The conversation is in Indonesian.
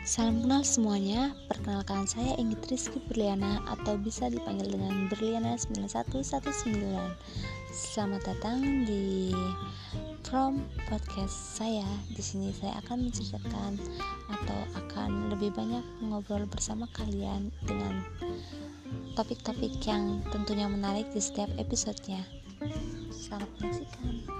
Salam kenal semuanya, perkenalkan saya Ingrid Rizky Berliana atau bisa dipanggil dengan Berliana 9119 Selamat datang di From Podcast saya. Di sini saya akan menceritakan atau akan lebih banyak ngobrol bersama kalian dengan topik-topik yang tentunya menarik di setiap episodenya. Selamat menyaksikan